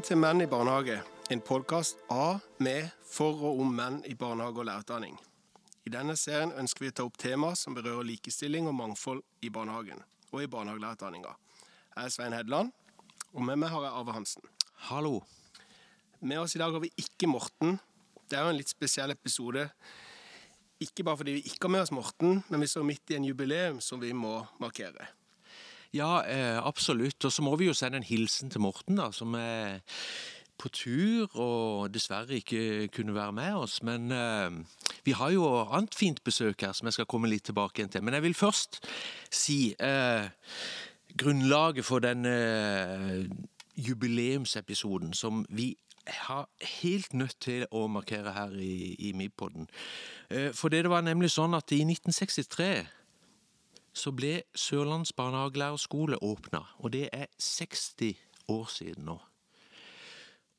Velkommen til Menn i barnehage, en podkast av, med, for og om menn i barnehage og lærerutdanning. I denne serien ønsker vi å ta opp temaer som berører likestilling og mangfold i barnehagen og i barnehagelærerutdanninga. Jeg er Svein Hedland, og med meg har jeg Arve Hansen. Hallo. Med oss i dag har vi ikke Morten. Det er jo en litt spesiell episode. Ikke bare fordi vi ikke har med oss Morten, men vi står midt i en jubileum som vi må markere. Ja, eh, absolutt. Og så må vi jo sende en hilsen til Morten, da, som er på tur og dessverre ikke kunne være med oss. Men eh, vi har jo annet fint besøk her som jeg skal komme litt tilbake igjen til. Men jeg vil først si eh, grunnlaget for denne jubileumsepisoden som vi har helt nødt til å markere her i, i Mibpodden. Eh, for det var nemlig sånn at i 1963 så ble Sørlands barnehagelærerskole åpna, og det er 60 år siden nå.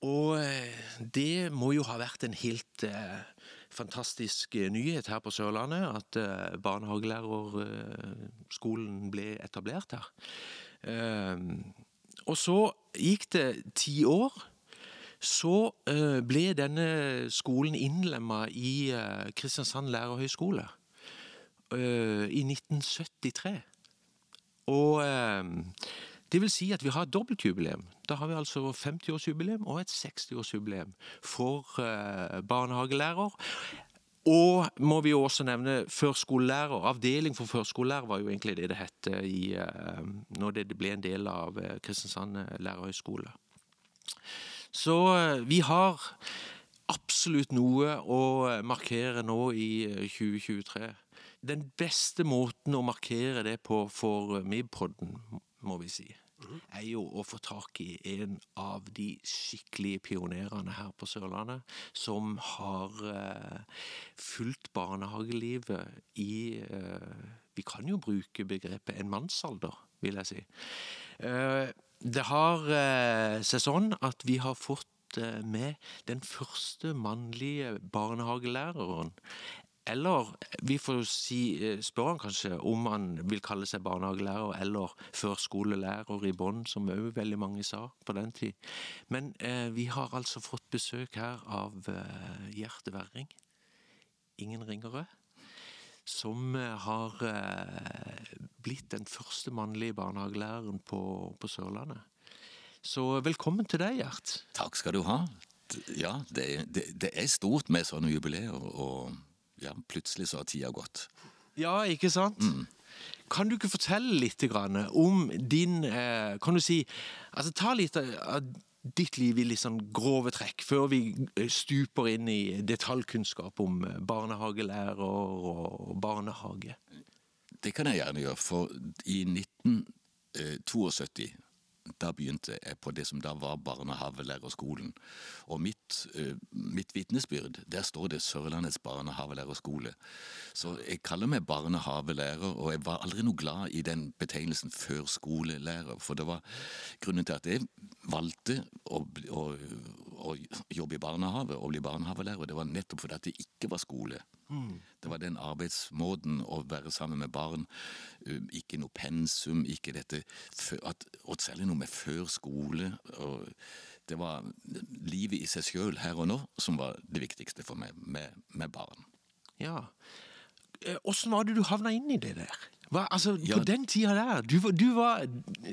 Og eh, det må jo ha vært en helt eh, fantastisk eh, nyhet her på Sørlandet, at eh, barnehagelærerskolen ble etablert her. Eh, og så gikk det ti år. Så eh, ble denne skolen innlemma i Kristiansand lærerhøgskole i 1973. Og det vil si at vi har et dobbeltjubileum. Da har vi altså 50-årsjubileum og et 60-årsjubileum for barnehagelærer. Og må vi også nevne førskolelærer. Avdeling for førskolelærer var jo egentlig det det het i, når det ble en del av Kristiansand lærerhøgskole. Så vi har absolutt noe å markere nå i 2023. Den beste måten å markere det på for Mibpodden, må vi si, er jo å få tak i en av de skikkelige pionerene her på Sørlandet, som har fulgt barnehagelivet i Vi kan jo bruke begrepet en mannsalder, vil jeg si. Det har seg sånn at vi har fått med den første mannlige barnehagelæreren. Eller vi får si, spørre han kanskje om han vil kalle seg barnehagelærer eller førskolelærer i bånn, som òg veldig mange sa på den tid. Men eh, vi har altså fått besøk her av eh, Gjerte Werring, Ingen ringere, som har eh, blitt den første mannlige barnehagelæreren på, på Sørlandet. Så velkommen til deg, Gjert. Takk skal du ha. Ja, det, det, det er stort med sånne jubileer. og ja, plutselig så har tida gått. Ja, ikke sant? Mm. Kan du ikke fortelle litt om din Kan du si altså Ta litt av ditt liv i litt sånn grove trekk, før vi stuper inn i detaljkunnskap om barnehagelærer og barnehage. Det kan jeg gjerne gjøre, for i 1972 da begynte jeg på det som da var barnehavelærerskolen. Og mitt, mitt vitnesbyrd, der står det Sørlandets barnehavelærerskole. Så jeg kaller meg barnehavelærer, og jeg var aldri noe glad i den betegnelsen førskolelærer. For det var grunnen til at jeg valgte å, å, å jobbe i barnehage og bli barnehavelærer, det var nettopp fordi det ikke var skole. Det var den arbeidsmåten å være sammen med barn. Ikke noe pensum, ikke dette at, Og særlig noe med før skole. Og det var livet i seg sjøl her og nå som var det viktigste for meg med, med barn. Ja. Åssen var det du havna inn i det der? Hva, altså, ja. På den tida der, du, du var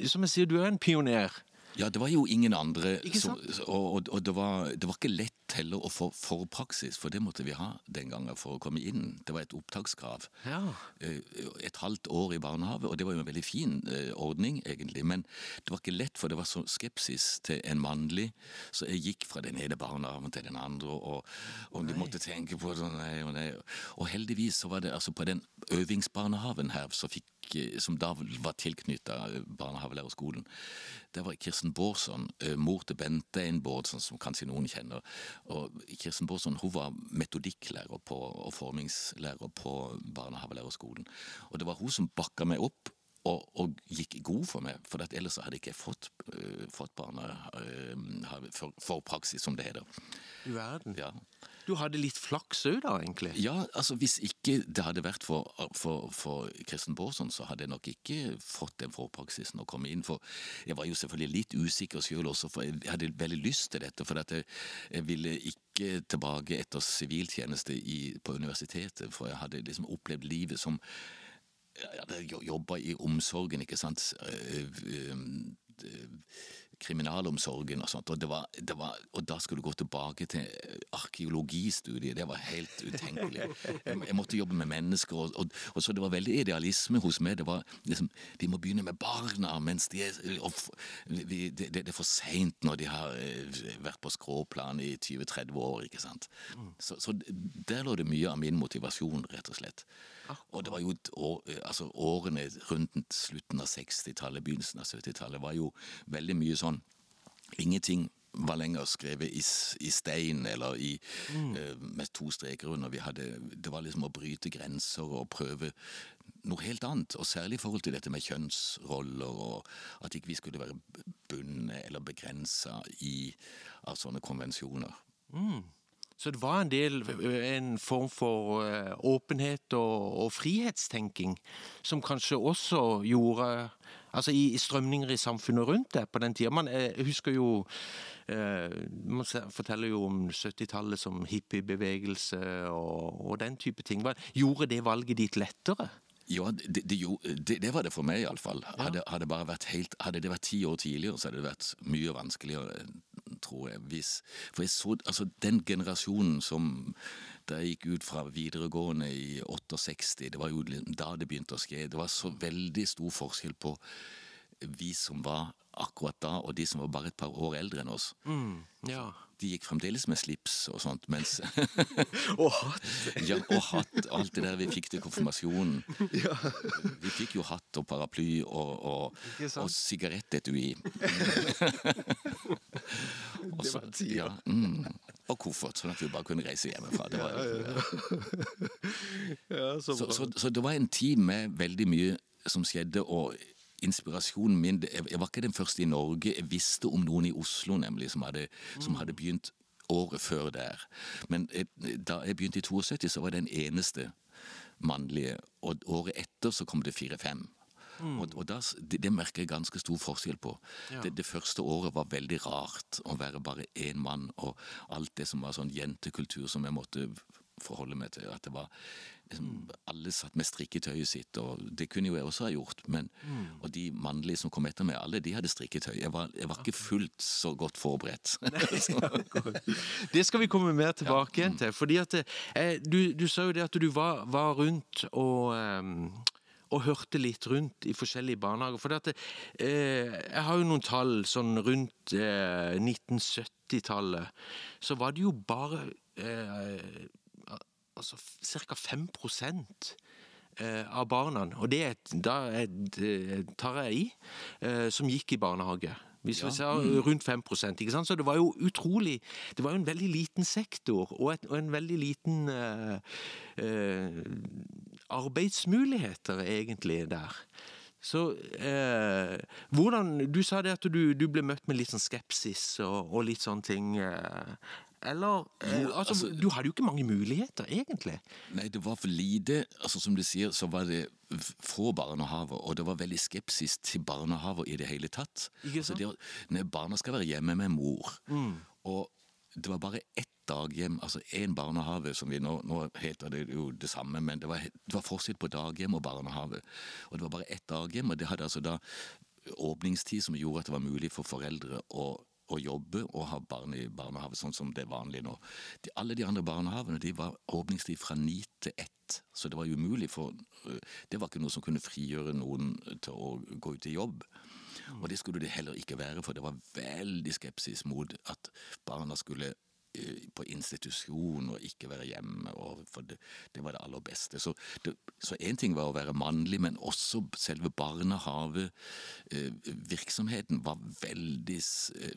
Som jeg sier, du er en pioner. Ja, det var jo ingen andre. Så, og, og det, var, det, var, ikke lett heller å få forpraksis, for det måtte vi ha den gangen for å komme inn. Det var et opptakskrav. Ja. Et halvt år i barnehage, og det var jo en veldig fin ordning, egentlig. Men det var ikke lett, for det var så skepsis til en mannlig, så jeg gikk fra den ene barnehagen til den andre, og, og du måtte tenke på det, nei og nei. Og heldigvis så var det altså på den øvingsbarnehagen her så fikk som da var tilknyttet barnehagelærerskolen. Det var Kirsten Bårdsson, mor til Bente Einbordsen, som kanskje noen kjenner. Og Kirsten Borsson hun var metodikklærer på, og formingslærer på barnehagelærerskolen. Og det var hun som bakka meg opp og, og, gikk god for meg, for ellers hadde jeg ikke fått, uh, fått barnehage uh, for, for, praksis, som det heter. I verden. Ja. Du hadde litt flaks òg, da, egentlig? Ja, altså hvis ikke det hadde vært for, for, for Kristen Baarsson, så hadde jeg nok ikke fått den forpraksisen å komme inn. For jeg var jo selvfølgelig litt usikker sjøl også, for jeg hadde veldig lyst til dette. For jeg, jeg, ville ikke tilbake etter siviltjeneste på universitetet, for jeg hadde liksom opplevd livet som jeg hadde jobba i omsorgen, ikke sant. Kriminalomsorgen og sånt. Og, det var, det var, og da skulle du gå tilbake til arkeologistudiet. Det var helt utenkelig. Jeg, jeg måtte jobbe med mennesker, og, og, og, så det var veldig idealisme hos meg. Det var liksom Vi må begynne med barna mens de er vi, det, det, er for seint når de har eh, vært på skråplan i 20-30 år, ikke sant. Så, så der lå det mye av min motivasjon, rett og slett. Og det var jo år, altså årene rundt slutten av 60-tallet, begynnelsen av 70-tallet, var jo veldig mye sånn Ingenting var lenger skrevet i, i stein eller i, mm. uh, med to streker under. Hadde, det var liksom å bryte grenser og prøve noe helt annet. Og særlig i forhold til dette med kjønnsroller, og at ikke vi skulle være bundet eller begrensa av sånne konvensjoner. Mm. Så det var en del en form for åpenhet og, og frihetstenking som kanskje også gjorde Altså i, i strømninger i samfunnet rundt det på den tida. Man jeg husker jo eh, Man forteller jo om 70-tallet som hippiebevegelse og, og den type ting. Gjorde det valget ditt lettere? Ja, det, det, det, det, var det for meg iallfall. Hadde, hadde, hadde det vært ti år tidligere, så hadde det vært mye vanskeligere, tror jeg. Hvis, for jeg så altså den generasjonen som da jeg gikk ut fra videregående i 68, det var jo da det begynte å skje. Det var så veldig stor forskjell på vi som var akkurat da, og de som var bare et par år eldre enn oss. Mm, ja. De gikk fremdeles med slips og sånt, mens Og hatt! ja, og hatt. Alt det der vi fikk til konfirmasjonen. Ja. Vi fikk jo hatt og paraply og, og, og sigarettetui. det var tida. Ja, mm, og koffert, sånn at vi bare kunne reise hjemmefra. Det var, ja, så, så, så, så det var en tid med veldig mye som skjedde. og inspirasjonen min Jeg var ikke den første i Norge. Jeg visste om noen i Oslo nemlig som hadde, som hadde begynt året før der. Men da jeg begynte i 72, så var jeg den eneste mannlige. Og året etter så kom det fire-fem. Mm. Og, og das, det, det, merker jeg ganske stor forskjell på. Ja. Det, det, første året var veldig rart å være bare én mann, og alt det som var sånn jentekultur som jeg måtte forholde meg til. At det var liksom, Alle satt med strikketøyet sitt, og det kunne jo jeg også ha gjort. Men, mm. Og de mannlige som kom etter meg, alle de hadde strikketøy. Jeg var, jeg var ikke fullt så godt forberedt. det skal vi komme mer tilbake igjen til. fordi at eh, du, du, sa jo det at du var, var rundt og um, og hørte litt rundt i forskjellige barnehager. For det at, eh, jeg har jo noen tall sånn rundt eh, 1970-tallet. Så var det jo bare eh, altså ca. 5 eh, av barna, og det da tar jeg i, som gikk i barnehage. Hvis vi ser mm. rundt 5% ikke sant? Så det var jo utrolig Det var jo en veldig liten sektor, og, et, og en veldig liten uh, uh, arbeidsmuligheter, egentlig, der. Så uh, hvordan Du sa det at du, du, ble møtt med litt sånn skepsis og, og litt sånne ting. Eller eh, jo, altså, altså, Du hadde jo ikke mange muligheter, egentlig. Nei, det var for lite. altså Som du sier, så var det få barnehaver, og det var veldig skepsis til barnehaver i det hele tatt. Ikke altså, sant? Altså, det, barna skal være hjemme med mor. Mm. Og det var bare ett daghjem, altså én barnehage, som vi nå, nå heter det jo det samme, men det var, det var forskjell på daghjem og barnehage. Og det var bare ett daghjem, og det hadde altså da åpningstid som gjorde at det var mulig for foreldre å å jobbe og ha barn i barnehage, sånn som det er vanlig nå. De, alle de andre barnehagene de var åpningstid fra ni til ett, så det var umulig for øh, Det var ikke noe som kunne frigjøre noen til å gå ut i jobb. Og det skulle det heller ikke være, for det var veldig skepsis mot at barna skulle på institusjon og ikke være hjemme. for det, det, var det aller beste. Så én ting var å være mannlig, men også selve barnehavevirksomheten var veldig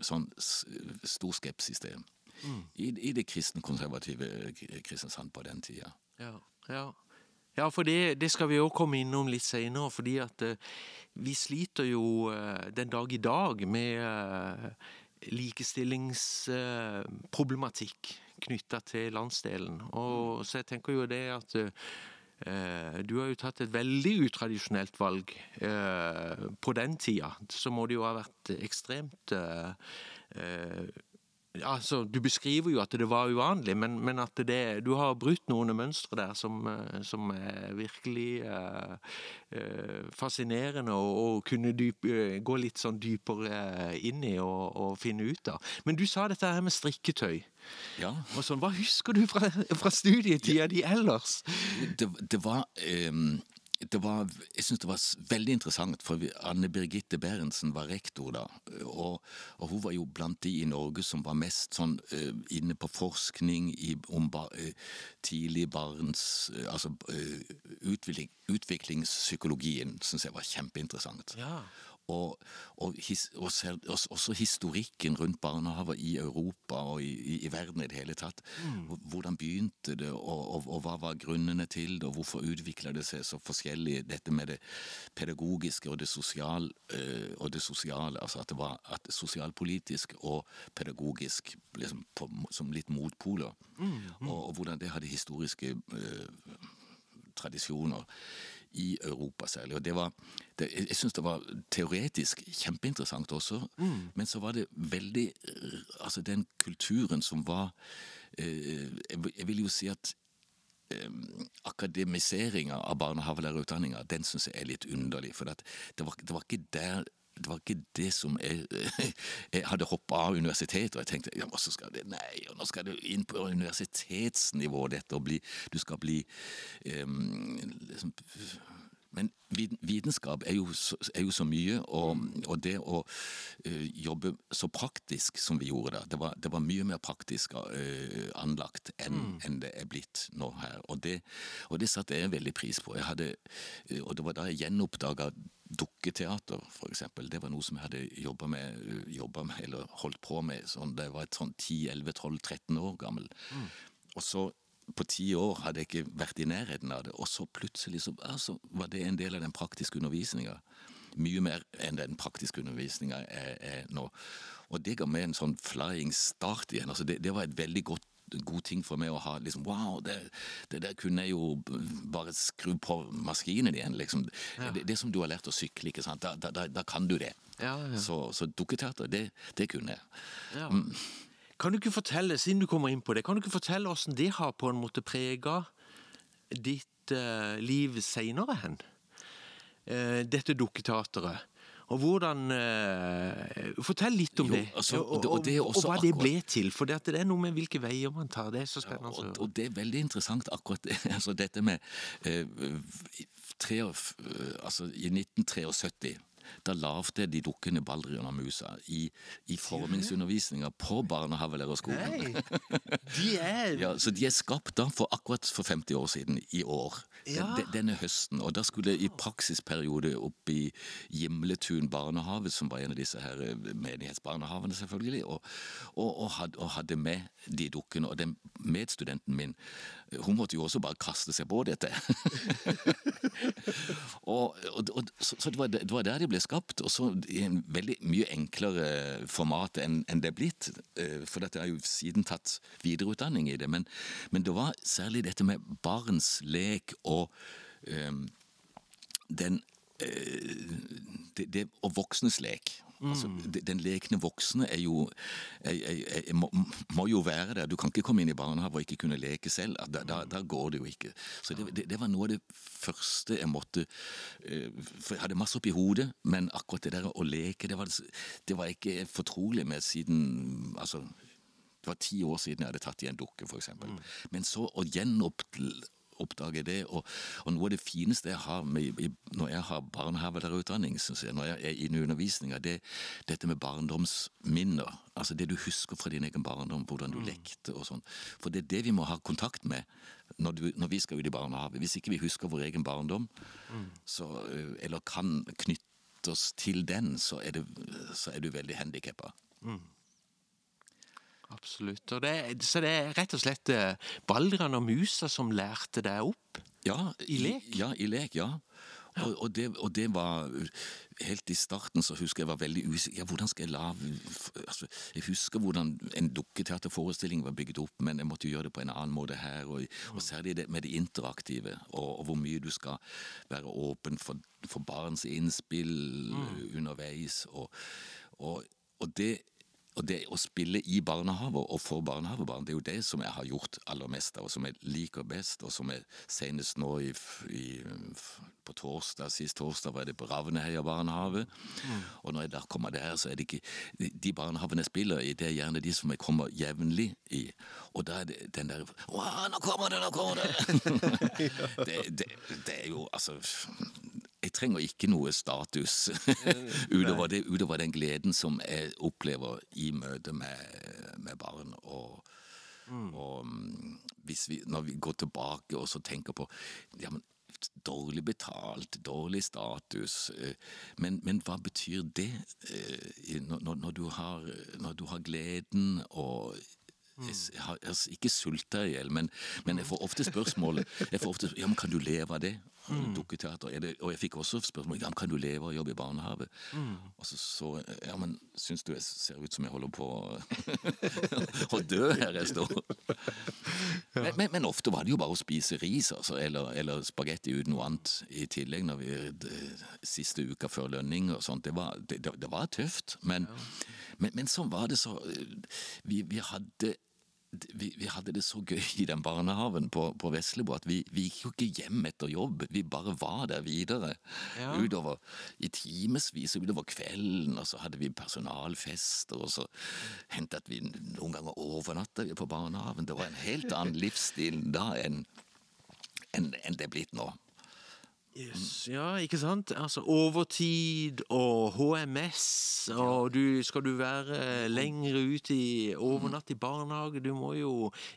sånn stor skepsis til. Mm. I, I, det kristenkonservative Kristiansand på den tida. Ja, ja. Ja, for det, det skal vi òg komme innom litt seinere. Fordi at uh, vi sliter jo uh, den dag i dag med uh, likestillingsproblematikk knytta til landsdelen. Og så jeg tenker jo det at eh, du har jo tatt et veldig utradisjonelt valg. Eh, på den tida så må det jo ha vært ekstremt eh, Altså, Du beskriver jo at det var uvanlig, men, men at det, du har brutt noen mønstre der som, eh, som er virkelig eh, eh, fascinerende å kunne dyp, gå litt sånn dypere inn i og, og, finne ut av. Men du sa dette her med strikketøy. Ja. Og sånn, Hva husker du fra, fra studietida di ellers? Det, det var um var, jeg syns det var veldig interessant, for Anne Birgitte Berentsen var rektor da. Og, og, hun var jo blant de i Norge som var mest sånn uh, inne på forskning i, om ba, uh, tidlig barns uh, Altså utvikling, utviklingspsykologien syns jeg var kjempeinteressant. Ja og, og, his, og ser, også historikken rundt barnehager i Europa og i, i, verden i det hele tatt. Mm. Hvordan begynte det, og, og, hva var grunnene til det, og hvorfor utvikla det seg så forskjellig, dette med det pedagogiske og det sosiale, øh, og det sosiale altså at det var at sosialpolitisk og pedagogisk liksom på, som litt motpoler, mm. Mm. Og, hvordan det hadde historiske øh, tradisjoner i Europa særlig. Og det var, det, jeg syns det var teoretisk kjempeinteressant også, mm. men så var det veldig Altså den kulturen som var eh, Jeg vil jo si at eh, akademiseringa av barnehagelærerutdanninga, den syns jeg er litt underlig. For det var, det, var, ikke der det var ikke det som jeg, jeg hadde hoppa av universitetet, og jeg tenkte ja, så skal det, nei, og nå skal du inn på universitetsnivå, dette, og bli, du skal bli um, liksom, men vitenskap er jo, er jo så mye, og, og det å uh, jobbe så praktisk som vi gjorde da, det var, det var mye mer praktisk uh, anlagt enn mm. en det er blitt nå her. Og det, og det satte jeg veldig pris på. Hadde, uh, og det var da jeg gjenoppdaga dukketeater, f.eks. Det var noe som jeg hadde jobba med, med, eller holdt på med sånn, da jeg var sånn 10-11-12-13 år gammel. Mm. Og så på ti år hadde jeg ikke vært i nærheten av det, og så plutselig så altså, var det en del av den praktiske undervisninga. Mye mer enn den praktiske undervisninga er, er, nå. Og det ga meg en sånn flying start igjen. altså Det, det var et veldig godt god ting for meg å ha liksom, Wow, det, det der kunne jeg jo bare skru på maskinen igjen. liksom. Ja. Det, det, som du har lært å sykle, ikke sant? Da, da, da kan du det. Ja, ja. Så, så dukketeater, det, det kunne jeg. Mm. Kan du ikke fortelle, siden du kommer inn på det, kan du ikke fortelle hvordan det har på en måte prega ditt uh, liv seinere hen? Uh, dette dukketeateret. Og hvordan uh, Fortell litt om jo, det. Altså, og, og, det og, hva det ble til. For det, er noe med hvilke veier man tar. Det er så spennende. Ja, og, det er veldig interessant, akkurat. Altså, dette med tre, altså, I 1973 da lagde de dukkende Baldrian og Musa i, i formingsundervisninga på barnehagelærerskolen. De er ja, Så de er skapt da for akkurat for 50 år siden, i år. Ja. Den, denne høsten. Og da skulle i praksisperiode opp i Gimletun barnehage, som var en av disse her menighetsbarnehavene menighetsbarnehagene, selvfølgelig, og, og, og, had, og hadde med de dukkene. Og den medstudenten min, hun måtte jo også bare kaste seg på dette. og, så, så det, var, det var der de ble skapt, og så i en veldig mye enklere format enn en det er blitt. Eh, for dette har jo siden tatt videreutdanning i det. Men, men det var særlig dette med barns lek og um, den uh, det, det, og voksnes lek. Altså, mm. den lekne voksne er jo er, er, er, må, må, jo være der. Du kan ikke komme inn i barnehage og ikke kunne leke selv. Da, da, da går det jo ikke. Så det, det, det, var noe av det første jeg måtte eh, For jeg hadde masse oppi hodet, men akkurat det der å leke, det var, det var ikke fortrolig med siden altså, det var ti år siden jeg hadde tatt i en dukke, f.eks. Mm. Men så å gjenopp oppdage det. Og, og, noe av det fineste jeg har med, når jeg har barnehagelærerutdanning, når jeg er inne i undervisninga, det dette med barndomsminner. Altså det du husker fra din egen barndom, hvordan du mm. lekte og sånn. For det er det vi må ha kontakt med når, du, når vi skal ut i barnehage. Hvis ikke vi husker vår egen barndom, mm. så, eh, eller kan knytte oss til den, så er, det, så er du veldig handikappa. Mm. Absolutt. Det, så det er rett og slett eh, og musa som lærte deg opp? Ja, i lek? Ja, i lek, ja. Og, og, det, og det var Helt i starten så husker jeg var veldig usikker. Ja, hvordan skal jeg la altså, Jeg husker hvordan en dukketeaterforestilling var bygget opp, men jeg måtte gjøre det på en annen måte her. Og, og særlig det med det interaktive, og, hvor mye du skal være åpen for, for barns innspill mm. underveis. Og det og det å spille i barnehaver og for barnehavebarn, det er jo det som jeg har gjort aller mest av, og som jeg liker best, og som jeg senest nå i, i, på torsdag, sist torsdag var det på Ravneheia barnehage. Mm. Og når jeg da kommer der, så er det ikke De barnehagene jeg spiller i, det er gjerne de som jeg kommer jevnlig i. Og da er det den der Å, nå kommer det, nå kommer det! det, det, det er jo altså jeg trenger ikke noe status utover, det, utover, den gleden som jeg opplever i møte med, med barn. Og, mm. og mm, hvis vi, når vi går tilbake og så tenker på ja, men, Dårlig betalt, dårlig status. Eh, men, men hva betyr det eh, når, når, du har, når du har gleden og jeg har, jeg har ikke sulta i hjel, men, men, jeg får ofte spørsmål jeg får ofte, ja, men Kan du leve av det? Mm. Dukketeater. og jeg fikk også spørsmål ja, kan du leve og jobbe i barnehage. Mm. Og så så Ja, men syns du jeg ser ut som jeg holder på å dø her jeg står? ja. men, men, men, ofte var det jo bare å spise ris altså, eller, eller spagetti uten noe annet i tillegg. når vi det, Siste uka før lønning og sånt. Det var, det, det var tøft. Men, ja. men, sånn var det så Vi, vi hadde vi, vi, hadde det så gøy i den barnehagen på, på Veslebo at vi, vi, gikk jo ikke hjem etter jobb. Vi bare var der videre. Ja. Utover i timevis utover kvelden, og så hadde vi personalfester, og så hendte at vi noen ganger overnatta på barnehagen. Det var en helt annen livsstil da enn en, en det er blitt nå. Yes, ja, ikke sant? Altså overtid og HMS, og du, skal du være lenger ute i overnatt i barnehage, du må jo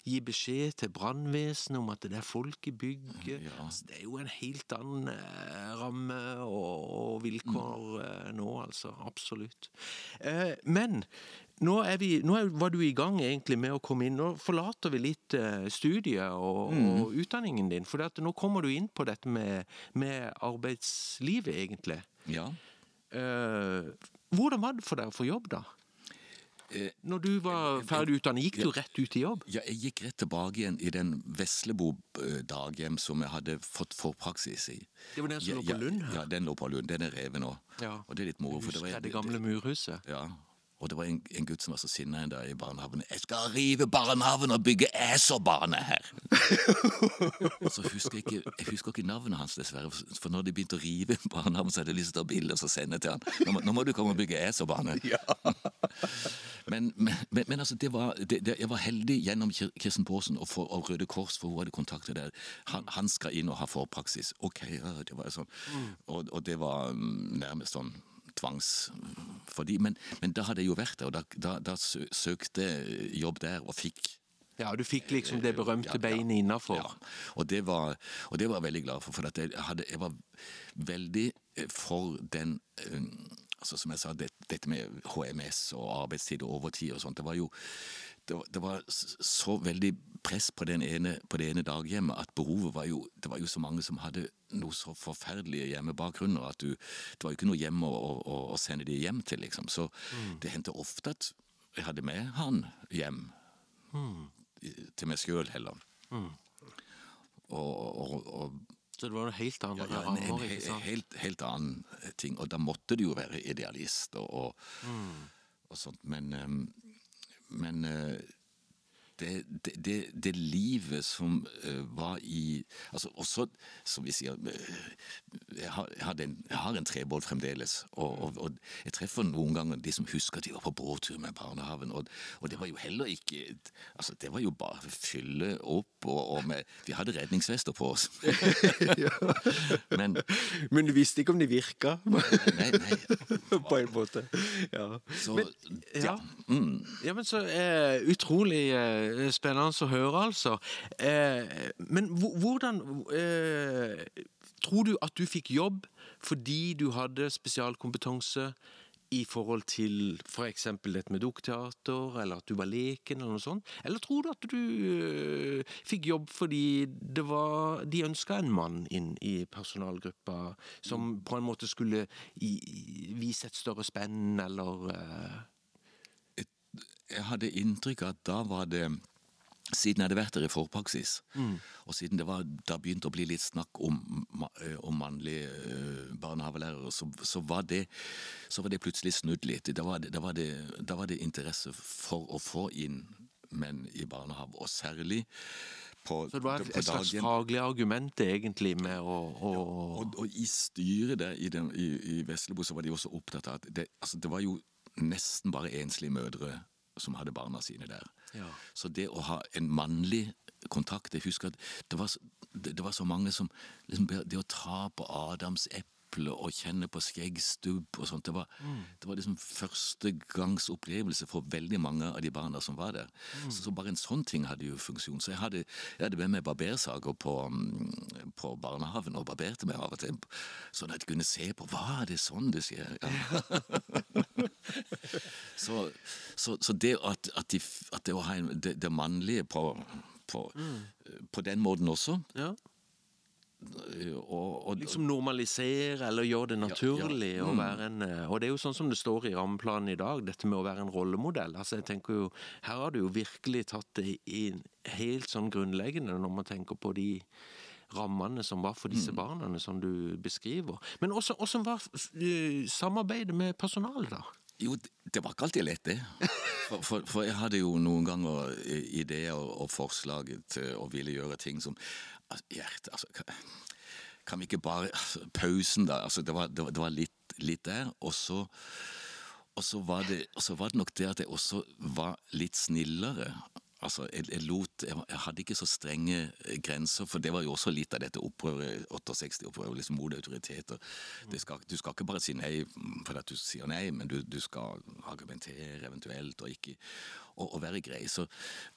gi beskjed til brannvesenet om at det er folk i bygget. Ja. Altså, det er jo en helt annen eh, ramme og, og vilkår eh, nå, altså. Absolutt. Eh, men nå, vi, nå, var du i gang egentlig med å komme inn. Nå forlater vi litt uh, studiet og, mm. og, utdanningen din. For nå kommer du inn på dette med, med arbeidslivet, egentlig. Ja. Uh, hvordan var det for deg å få jobb, da? Eh, Når du var ferdig utdannet, gikk du rett ut i jobb? Ja, jeg gikk rett tilbake igjen i den Veslebo daghjem som jeg hadde fått forpraksis i. Det var den som ja, lå på Lund? her? Ja, den lå på Lund. Den er revet nå. Ja. Og det er litt moro. Husker det, det gamle murhuset? Ja, og det var en, en, gutt som var så sinna en dag i barnehagen. 'Jeg skal rive barnehagen og bygge æserbane her!' og så husker jeg, ikke, jeg husker ikke navnet hans, dessverre. For når de begynte å rive barnehagen, så hadde jeg lyst til å ta bilde og sende til han. Nå må, nå må, du komme og bygge æserbane. Ja. men, men, men, altså, det var, det, det, jeg var heldig gjennom Kirsten Paasen og, for, og Røde Kors, for hun hadde kontakter der. Han, han, skal inn og ha forpraksis. Ok, ja, det var sånn. Mm. Og, og det var mm, nærmest sånn tvangs... Fordi, men, men, da hadde jeg jo vært der, og da, da, da søkte jobb der og fikk ja, du fikk liksom det berømte ja, ja, beinet innafor. Ja. Og, det var, og det var jeg veldig glad for, for jeg, hadde, jeg, var veldig eh, for den um, altså Som jeg sa, det, dette med HMS og arbeidstid og overtid og sånt, det var jo det var, det var, så veldig press på, ene, på, det ene daghjemmet at behovet var jo Det var jo så mange som hadde noe så forferdelige hjemmebakgrunner at du, det var jo ikke noe hjem å, å, å sende de hjem til, liksom. Så mm. det hendte ofte at jeg hadde med han hjem. Mm. Til meg sjøl, heller. Mm. Og, og, og, så det var noe helt annet? Ja, ja, en, en, en helt, helt, annen ting. Og da måtte du jo være idealist og, og, mm. sånt. Men um, men eh, det, det, det, livet som uh, var i altså Også, som vi sier uh, Jeg har, jeg har en trebåt fremdeles. Og, og, og, jeg treffer noen ganger de som husker at de var på båttur med barnehagen. Og, og, det var jo heller ikke altså Det var jo bare å fylle opp, og, med, Vi hadde redningsvester på oss. men, men, du visste ikke om de virka? nei, nei. på en måte. Ja. Så, men, ja. Mm. ja men så uh, utrolig Eh, spennende å høre, altså. Eh, men hvordan eh, Tror du at du fikk jobb fordi du hadde spesialkompetanse i forhold til f.eks. dette med dukketeater, eller at du var leken, eller noe sånt? Eller tror du at du fikk jobb fordi det var, de ønska en mann inn i personalgruppa, som på en måte skulle vise et større spenn, eller. Jeg hadde inntrykk av at da var det siden jeg hadde vært der i forpraksis, mm. og siden det var, da begynte å bli litt snakk om, om mannlige barnehavelærere, så, så, var det, så, var det, plutselig snudd litt. Da var, det, da, var da var det, interesse for å få inn menn i barnehage, og særlig på, så det var et slags faglig argument egentlig med å, å... Ja, og, og, i styret der i, den, i, i Veslebo så var de også opptatt av at det, altså, det var jo nesten bare enslige mødre som hadde barna sine der. Ja. Så det å ha en mannlig kontakt Jeg husker at det var, det, var så mange som liksom, Det å ta på Adams eple og kjenne på skjeggstubb og sånt, det var, mm. det var liksom førstegangsopplevelse for veldig mange av de barna som var der. Mm. Så, så, bare en sånn ting hadde jo funksjon. Så jeg hadde, jeg hadde med meg barbersager på, mm, på barnehagen og barberte meg av og til, sånn at jeg kunne se på hva er det sånn det skjer. Ja. så, så, så, det at, at, de, at det det, det, mannlige på, på, mm. på, den måten også ja. Og, og, liksom normalisere eller gjøre det naturlig ja, ja. Mm. å være en eh, Og det er jo sånn som det står i rammeplanen i dag, dette med å være en rollemodell. Altså jeg tenker jo, Her har du jo virkelig tatt det inn helt sånn grunnleggende når man tenker på de rammene som var for disse mm. barna, som du beskriver. Men åssen var eh, samarbeidet med personalet, da? Jo, det var ikke alltid lett, det. For, for, for jeg hadde jo noen ganger ideer og, forslag til å ville gjøre ting som Hjerte, altså kan, vi ikke bare altså, Pausen, da. Altså, det var, det var, det var litt, litt, der. Og så, og så, det, og så var det nok det at jeg også var litt snillere. Altså, jeg, jeg, lot, jeg, jeg, hadde ikke så strenge eh, grenser, for det var jo også litt av dette opprøret, 68-opprøret, liksom mot autoriteter. Du skal ikke bare si nei fordi du sier nei, men du, du skal argumentere eventuelt, og ikke og, og være grei. Så,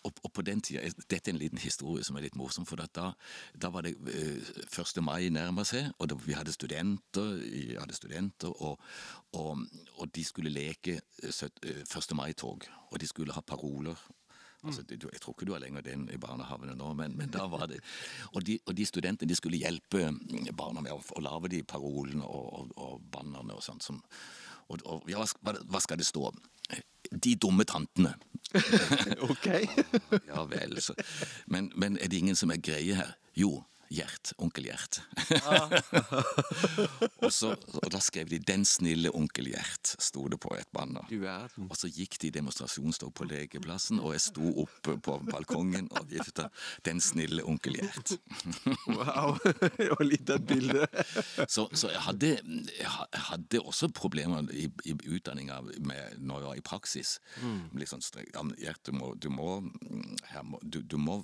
og, og, på den tida, Dette er en liten historie som er litt morsom, for da, da var det uh, eh, 1. mai nærma seg, og da, vi hadde studenter, hadde studenter og, og, de skulle leke 1. Eh, mai-tog, og de skulle ha paroler Altså, jeg tror ikke du har lenger den i barnehagene nå, men, men, da var det Og de, og de studentene de skulle hjelpe barna med å, å lage de parolene og, og, og bannerne og sånt. Som, og, og ja, hva, hva, skal det stå? De dumme tantene. ok. ja vel, så. Men, men er det ingen som er greie her? Jo, Gjert. Onkel Gjert. Ah. og, så, og da skrev de 'Den snille onkel Gjert', sto det på et banner. Og så gikk de i demonstrasjonstog på legeplassen, og jeg sto oppe på balkongen og vifta 'Den snille onkel Gjert'. wow! Var litt av et bilde. så, så jeg, hadde, jeg, hadde, også problemer i, i utdanninga når jeg var i praksis. Mm. Litt sånn strengt. Gjert, du må, du må, må, du, du må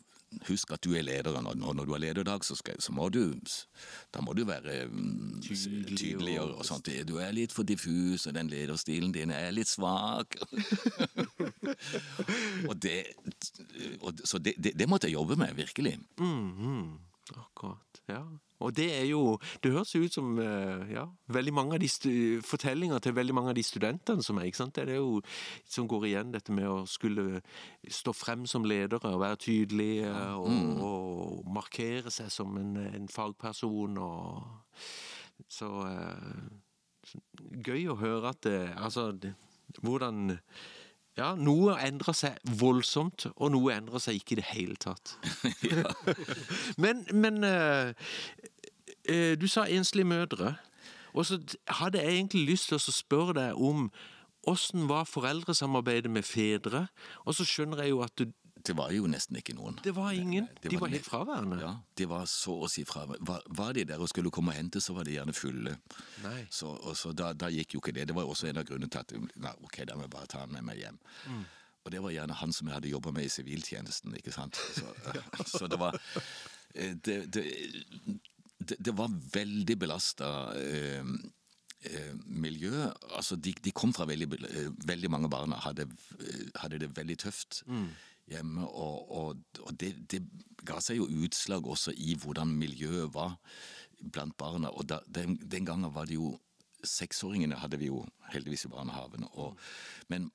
husk at du er lederen, og når du har lederdag, så, skal, så må du Da må du være um, tydeligere og, og sånt. Du er litt for diffus, og den lederstilen din er litt svak. og det og, Så det, det, det, måtte jeg jobbe med, virkelig. Mm -hmm. Akkurat. Ja. Og det er jo Det høres jo ut som eh, ja, veldig mange av de fortellinger til veldig mange av de studentene som er. ikke sant? Det er jo som går igjen, dette med å skulle stå frem som ledere og være tydelige og, mm. og markere seg som en, en fagperson og Så uh, gøy å høre at det Altså, det, hvordan ja, noe endrer seg voldsomt, og noe endrer seg ikke i det hele tatt. men, men uh, uh, du sa enslige mødre. Og så hadde jeg egentlig lyst til å spørre deg om åssen var foreldresamarbeidet med fedre? Og så skjønner jeg jo at du, det var jo nesten ikke noen. Det var ingen? Det de var, helt fraværende? Ja, de var så å si fraværende. Var, var, de der og skulle komme og hente, så var de gjerne fulle. Nei. Så, og så da, da, gikk jo ikke det. Det var også en av grunnene til at nei, ok, da må jeg bare ta han med meg hjem. Mm. Og det var gjerne han som jeg hadde jobba med i siviltjenesten, ikke sant. Så, så det var eh, det, det, det, det var veldig belasta. Eh, eh, miljø. Altså, de, de, kom fra veldig, eh, veldig mange barn, hadde, hadde det veldig tøft. Mm hjemme. Og, og, og det, det, ga seg jo utslag også i hvordan miljøet var blant barna. Og da, den, den, gangen var det jo seksåringene hadde vi jo heldigvis i barnehaven. Og, men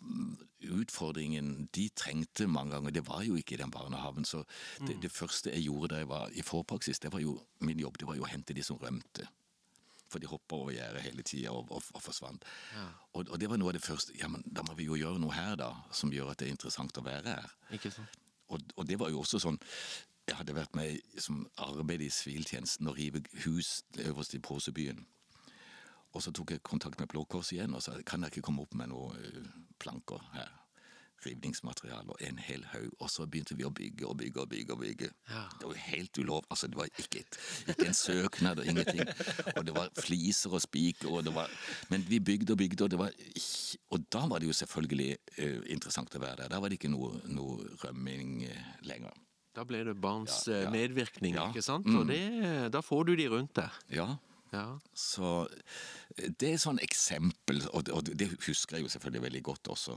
mm, utfordringen de trengte mange ganger, det var jo ikke i den barnehaven. Så det, det første jeg gjorde da jeg var i forpraksis, det var jo min jobb, det var jo å hente de som rømte. For de hoppa over gjerdet hele tida og, og, og, forsvant. Og, og, det var noe av det første. Ja, men da må vi jo gjøre noe her, da, som gjør at det er interessant å være her. Ikke sant? Og, og det var jo også sånn Jeg hadde vært med som arbeid i siviltjenesten og rive hus øverst i Påsebyen. Og så tok jeg kontakt med Blå Kors igjen og sa kan jeg ikke komme opp med noen uh, planker her. Rivningsmateriale og en hel haug. Og så begynte vi å bygge og bygge og bygge. og bygge. Ja. Det var jo helt ulov. Altså, det var ikke, et, ikke en søknad og ingenting. Og det var fliser og spiker og det var Men vi bygde og bygde, og det var Og da var det jo selvfølgelig uh, interessant å være der. Da var det ikke noe, noe rømming uh, lenger. Da ble det barns Ja, ja. eh, medvirkning, ikke sant? Mm. Og det, da får du de rundt deg. Ja, Ja. Så det er sånn eksempel, og det, og det husker jeg jo selvfølgelig veldig godt også.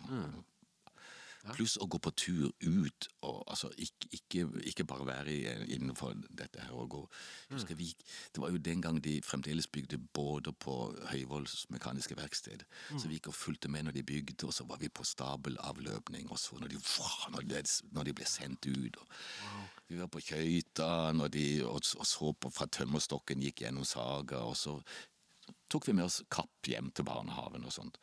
Pluss å gå på tur ut, og altså ikke, ikke, ikke bare være innenfor dette her. og gå. Husker vi, Det var jo den gang de fremdeles bygde båter på Høyvolls mekaniske verksted. Så vi gikk og fulgte med når de bygde, og så var vi på stabelavløpning. Og så når de, når de, når de ble sendt ut. Og Vi var på Køyta når de, og, og så på fra tømmerstokken gikk gjennom Saga. og så tok vi med oss kapp hjem til barnehaven og sånt.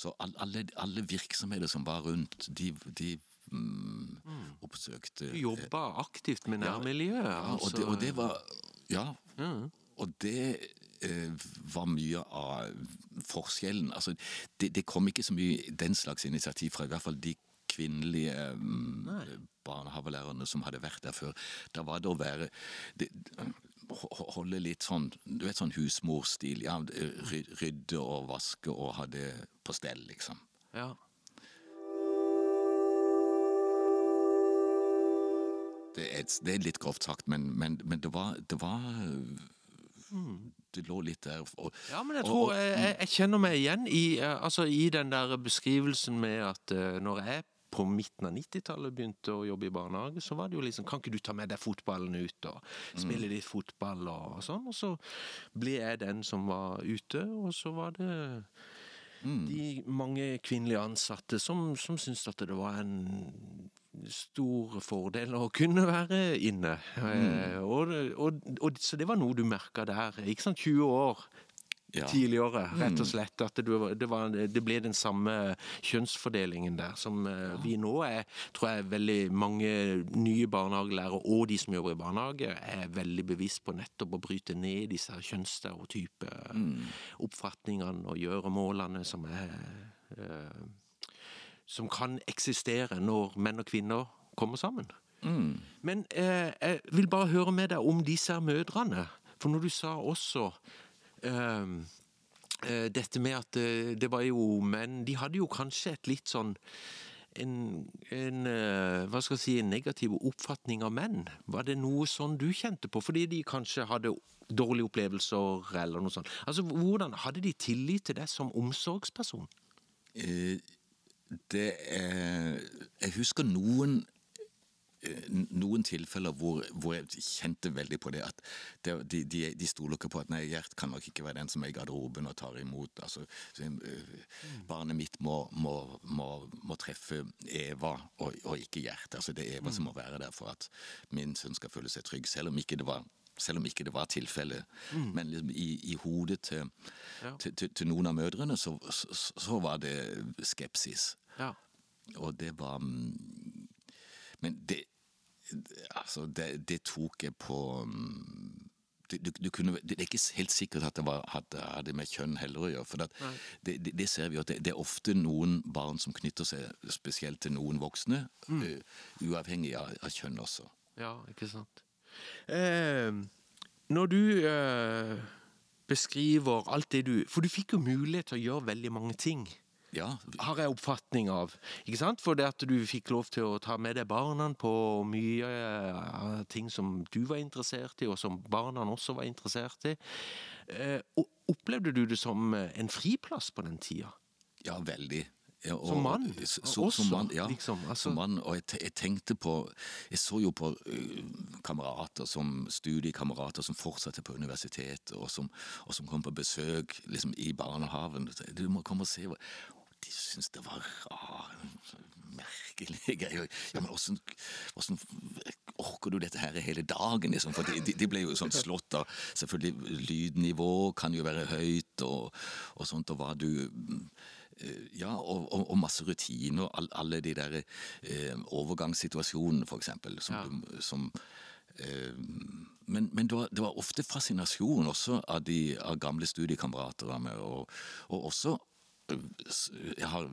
Så alle, alle virksomheter som var rundt, de, de mm, oppsøkte Du jobba aktivt med nærmiljøet. ja, og, altså. det, og det var Ja. Og det eh, var mye av forskjellen. Altså, det, det kom ikke så mye den slags initiativ fra i hvert fall de kvinnelige mm, barnehagelærerne som hadde vært der før. Da var det å være det, Holde litt sånn du vet sånn husmorstil. Ja, rydde og vaske og ha det på stell, liksom. Ja. Det er, det er litt grovt sagt, men, men, men det var, det var Det lå litt der. Og, Ja, men jeg tror og- og, jeg- jeg kjenner meg igjen i, eh, altså, i den der beskrivelsen med at eh, når jeg på midten av 90-tallet begynte å jobbe i barnehage, så var det jo liksom Kan ikke du ta med deg fotballen ut og spille litt fotball og sånn? Og så ble jeg den som var ute, og så var det de mange kvinnelige ansatte som, som syntes at det var en stor fordel å kunne være inne. Eh, og, og, og, så det var noe du merka der. Ikke sant, 20 år Ja. tidligere, rett og slett. At det, det, var, det ble den samme kjønnsfordelingen der som ja. vi nå er. tror jeg veldig mange nye barnehagelærere og de som jobber i barnehage, er veldig bevisst på nettopp å bryte ned disse kjønnsstereotype mm. oppfatningene og gjøremålene som er eh, som kan eksistere når menn og kvinner kommer sammen. Men eh, jeg vil bare høre med deg om disse mødrene. For når du sa også eh, eh, dette med at eh, det var jo menn De hadde jo kanskje et litt sånn en, en eh, hva skal jeg si, en negativ oppfatning av menn. Var det noe sånn du kjente på? Fordi de kanskje hadde dårlige opplevelser, eller noe sånt. Altså, Hvordan hadde de tillit til deg som omsorgsperson? Eh, det er Jeg husker noen eh, noen tilfeller hvor, hvor jeg kjente veldig på det at det, de, de, de stoler ikke på at nei, Gjert kan nok ikke være den som er i garderoben og tar imot. altså så, eh, Barnet mitt må, må, må, må treffe Eva og, og ikke Gjert. altså Det er Eva som må være der for at min sønn skal føle seg trygg, selv om ikke det var selv om ikke det var tilfellet. Men liksom i, i hodet til, Ja. til, til, til noen av mødrene så, så, så var det skepsis. Ja. Og det var mm, Men det Altså, det, det tok jeg på mm, det, du, du kunne, det er ikke helt sikkert at det var, hadde, hadde med kjønn heller å gjøre. For det, det, det ser vi at det, er ofte noen barn som knytter seg spesielt til noen voksne, eh, uavhengig av, av kjønn også. Ja, ikke sant. Eh, når du eh, beskriver alt det du For du fikk jo mulighet til å gjøre veldig mange ting. Ja, Har jeg oppfatning av. Ikke sant? For det at du fikk lov til å ta med deg barna på mye av ting som du var interessert i, og som barna også var interessert i. Og opplevde du det som eh, en friplass på den tida? ja veldig. Ja, og- Som mann så- så- også, som mann, ja, liksom. Altså, som mann, og jeg, jeg tenkte på Jeg så jo på uh, kamerater som studiekamerater som fortsatte på universitetet, og som, og som kom på besøk liksom, i barnehagen. Du må komme og se De syntes det var ah, merkelig greier. Ja, men åssen orker du dette her hele dagen, liksom? For de, de- ble jo sånn slått av Selvfølgelig, lydnivå kan jo være høyt, og, og sånt, og hva du Ja, og, og, og masse rutiner. All, alle de der eh, overgangssituasjonene, for eksempel. Som, Ja. du- som, eh, men men det, var, det var ofte fascinasjon også av, de, av gamle studiekamerater av meg. Og, og også eh, Jeg har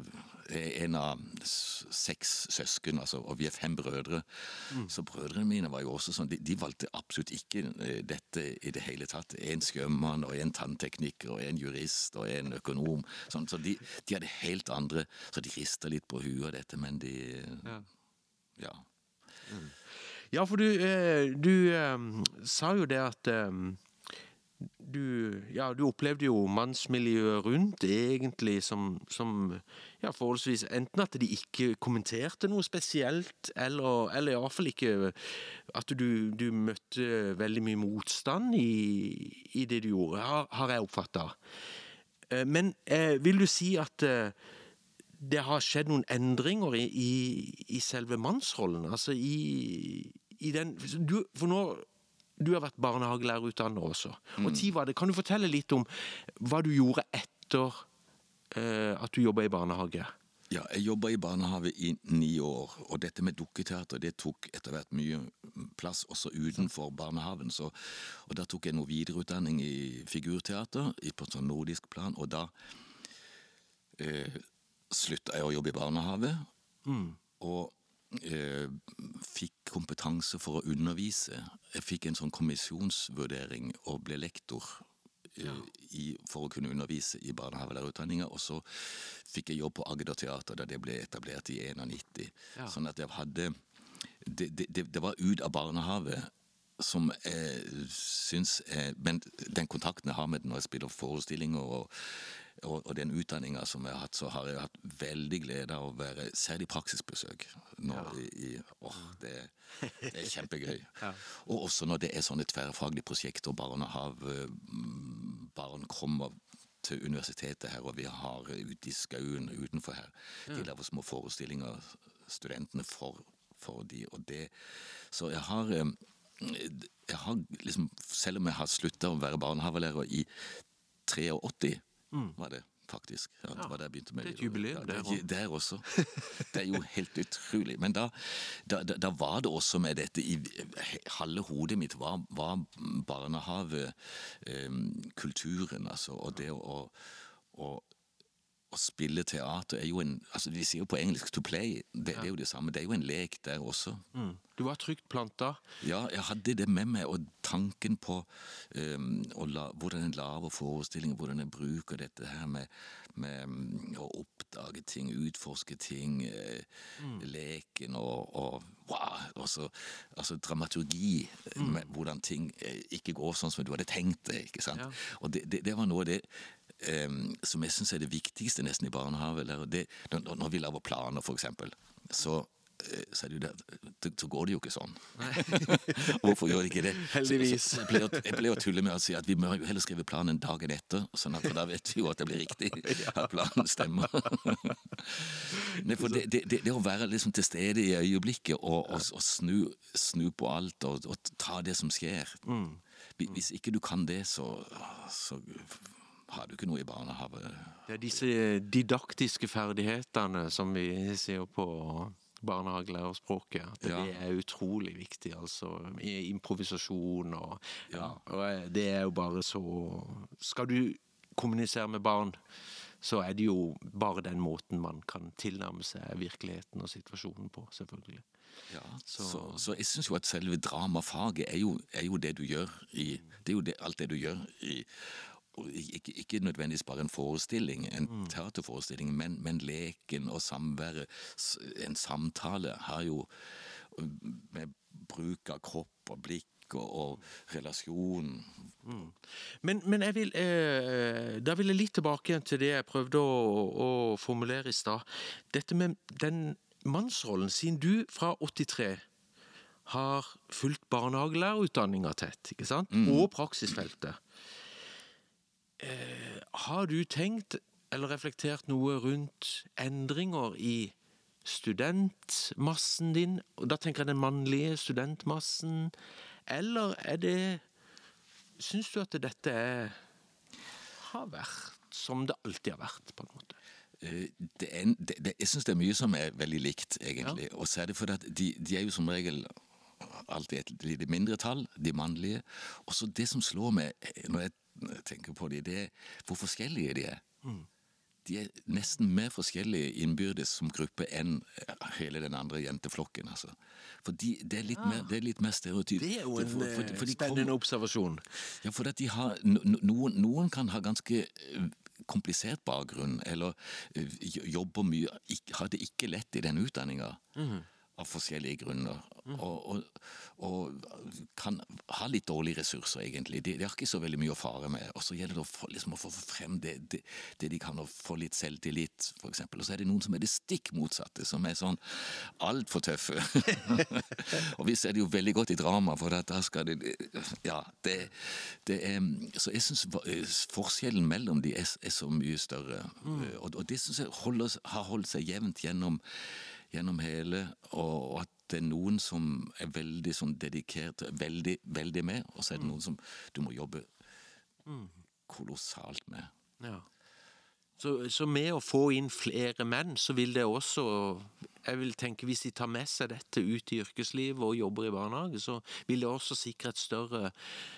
er en av seks søsken, altså, og vi er fem brødre. Så brødrene mine var jo også sånn, de, de valgte absolutt ikke eh, dette i det hele tatt. En sjømann, og en tanntekniker, og en jurist, og en økonom. Sånn, så de, de hadde helt andre Så de rista litt på huet av dette, men de Ja. Ja. Ja, for du, eh, du eh, sa jo det at eh, du, ja, du opplevde jo mannsmiljøet rundt egentlig som, som ja, forholdsvis Enten at de ikke kommenterte noe spesielt, eller, eller iallfall ikke at du, du møtte veldig mye motstand i, i det du gjorde, har, har jeg oppfatta. Men eh, vil du si at eh, det har skjedd noen endringer i, i, i selve mannsrollen? Altså i, i den For nå Du har vært barnehagelærerutdanner også. Og Tiva, var det? Kan du fortelle litt om hva du gjorde etter eh, at du jobba i barnehage? Ja, jeg jobba i barnehage i ni år, og dette med dukketeater det tok etter hvert mye plass også utenfor barnehagen. Så, og da tok jeg noe videreutdanning i figurteater på på sånn nordisk plan, og da eh, slutta jeg å jobbe i barnehage. Og eh, fikk kompetanse for å undervise. Jeg fikk en sånn kommisjonsvurdering og ble lektor eh, i, for å kunne undervise i barnehagelærerutdanninga. Og så fikk jeg jobb på Agder Teater da det ble etablert i 91. Ja. Sånn at jeg hadde det, det, det, var ut av barnehage som jeg syns Men den kontakten jeg har med den når jeg spiller forestillinger, og, og, og den utdanninga som jeg har hatt, så har jeg hatt veldig glede av å være Særlig praksisbesøk. Nå i, i, åh, det, det er kjempegøy. Og også når det er sånne tverrfaglige prosjekter, og barn kommer til universitetet her, og vi har ute i skauen utenfor her. De lager små forestillinger, studentene, for, for de, og det Så jeg har eh, jeg har liksom, Selv om jeg har slutta å være barnehagelærer i 83, var det faktisk. Ja, det var da jeg begynte med Mm. Det er et jubileum, det, er- der også. Det er jo helt utrolig. Men da, da, da, da var det også med dette i Halve hodet mitt var, var barnehavekulturen, altså. Og det å, å, å spille teater er jo en altså De sier jo på engelsk 'to play'. Det, det er jo det samme. Det er jo en lek der også. Du var trygt planta. Ja, jeg hadde det med meg, og tanken på um, la, hvordan en lager forestillinger, hvordan en bruker dette her med, med um, å oppdage ting, utforske ting, eh, leken og, og wow, også, altså dramaturgi, med hvordan ting eh, ikke går sånn som du hadde tenkt det. ikke sant? Ja. Og det, det, det var noe av det som jeg syns er det viktigste nesten i barnehage. eller det, når, når vi lager planer, eksempel, så eh, så, det så går det jo ikke sånn. Hvorfor gjør det ikke det? Heldigvis. Så, så, jeg, pleier, å- jeg pleier å tulle med å si at vi må jo heller skrive planen dagen etter, sånn at da vet vi jo at det blir riktig. At planen stemmer. Nei, for det, det, det, å være liksom til stede i øyeblikket og, og, og snu, snu på alt og, og ta det som skjer Hvis- Hvis ikke du kan det, så, så har du ikke noe i barnehage. Det er disse didaktiske ferdighetene som vi sier på barnehagelærerspråket. At Ja. det er utrolig viktig, altså. Improvisasjon og Ja. Og det er jo bare så Skal du kommunisere med barn, så er det jo bare den måten man kan tilnærme seg virkeligheten og situasjonen på, selvfølgelig. Ja, Så- så, så, jeg syns jo at selve dramafaget er jo, er jo det du gjør i Det er jo det, alt det du gjør i ikke, ikke nødvendigvis bare en forestilling, en teaterforestilling, men, men leken og samværet. En samtale har jo med bruk av kropp og blikk og, og relasjon. Men, men jeg vil, eh, da vil jeg litt tilbake igjen til det jeg prøvde å, å formulere i stad. Dette med den mannsrollen, siden du fra 83 har fulgt barnehagelærerutdanninga tett, ikke sant? og praksisfeltet. Eh, har du tenkt eller reflektert noe rundt endringer i studentmassen din? Og da tenker jeg den mannlige studentmassen. Eller er det Syns du at dette er, har vært som det alltid har vært, på en måte? Eh, Det er, det, det, jeg syns det er mye som er veldig likt, egentlig. Og så er det fordi at de, de er jo som regel alltid et lite mindretall, de mannlige. Og så det som slår meg når jeg tenker på dem, det er hvor forskjellige de er. De er nesten mer forskjellige innbyrdes som gruppe enn hele den andre jenteflokken. altså. For de, det, er litt mer, det er litt mer stereotyp. Det er jo en For- for- for spennende kommer- observasjon. ja, for at de har, no, no- noen, noen kan ha ganske eh, komplisert bakgrunn, eller eh, jobber mye, har det ikke lett i den utdanninga. Av forskjellige grunner. Og, og, og kan ha litt dårlige ressurser, egentlig. De, de har ikke så veldig mye å fare med. Og så gjelder det å få, liksom, å få frem det, det, det de kan, og få litt selvtillit, f.eks. Og så er det noen som er det stikk motsatte, som er sånn altfor tøffe. og vi ser det jo veldig godt i drama, for da skal det Ja, det, det er Så jeg syns forskjellen mellom de er, er så mye større. Og, og det syns jeg holder, har holdt seg jevnt gjennom, gjennom hele, og at det er noen som er veldig sånn dedikert, veldig, veldig med, og så er det noen som du må jobbe kolossalt med. Ja. Så, så med å få inn flere menn, så vil det også jeg vil tenke Hvis de tar med seg dette ut i yrkeslivet og jobber i barnehage, så vil det også sikre et større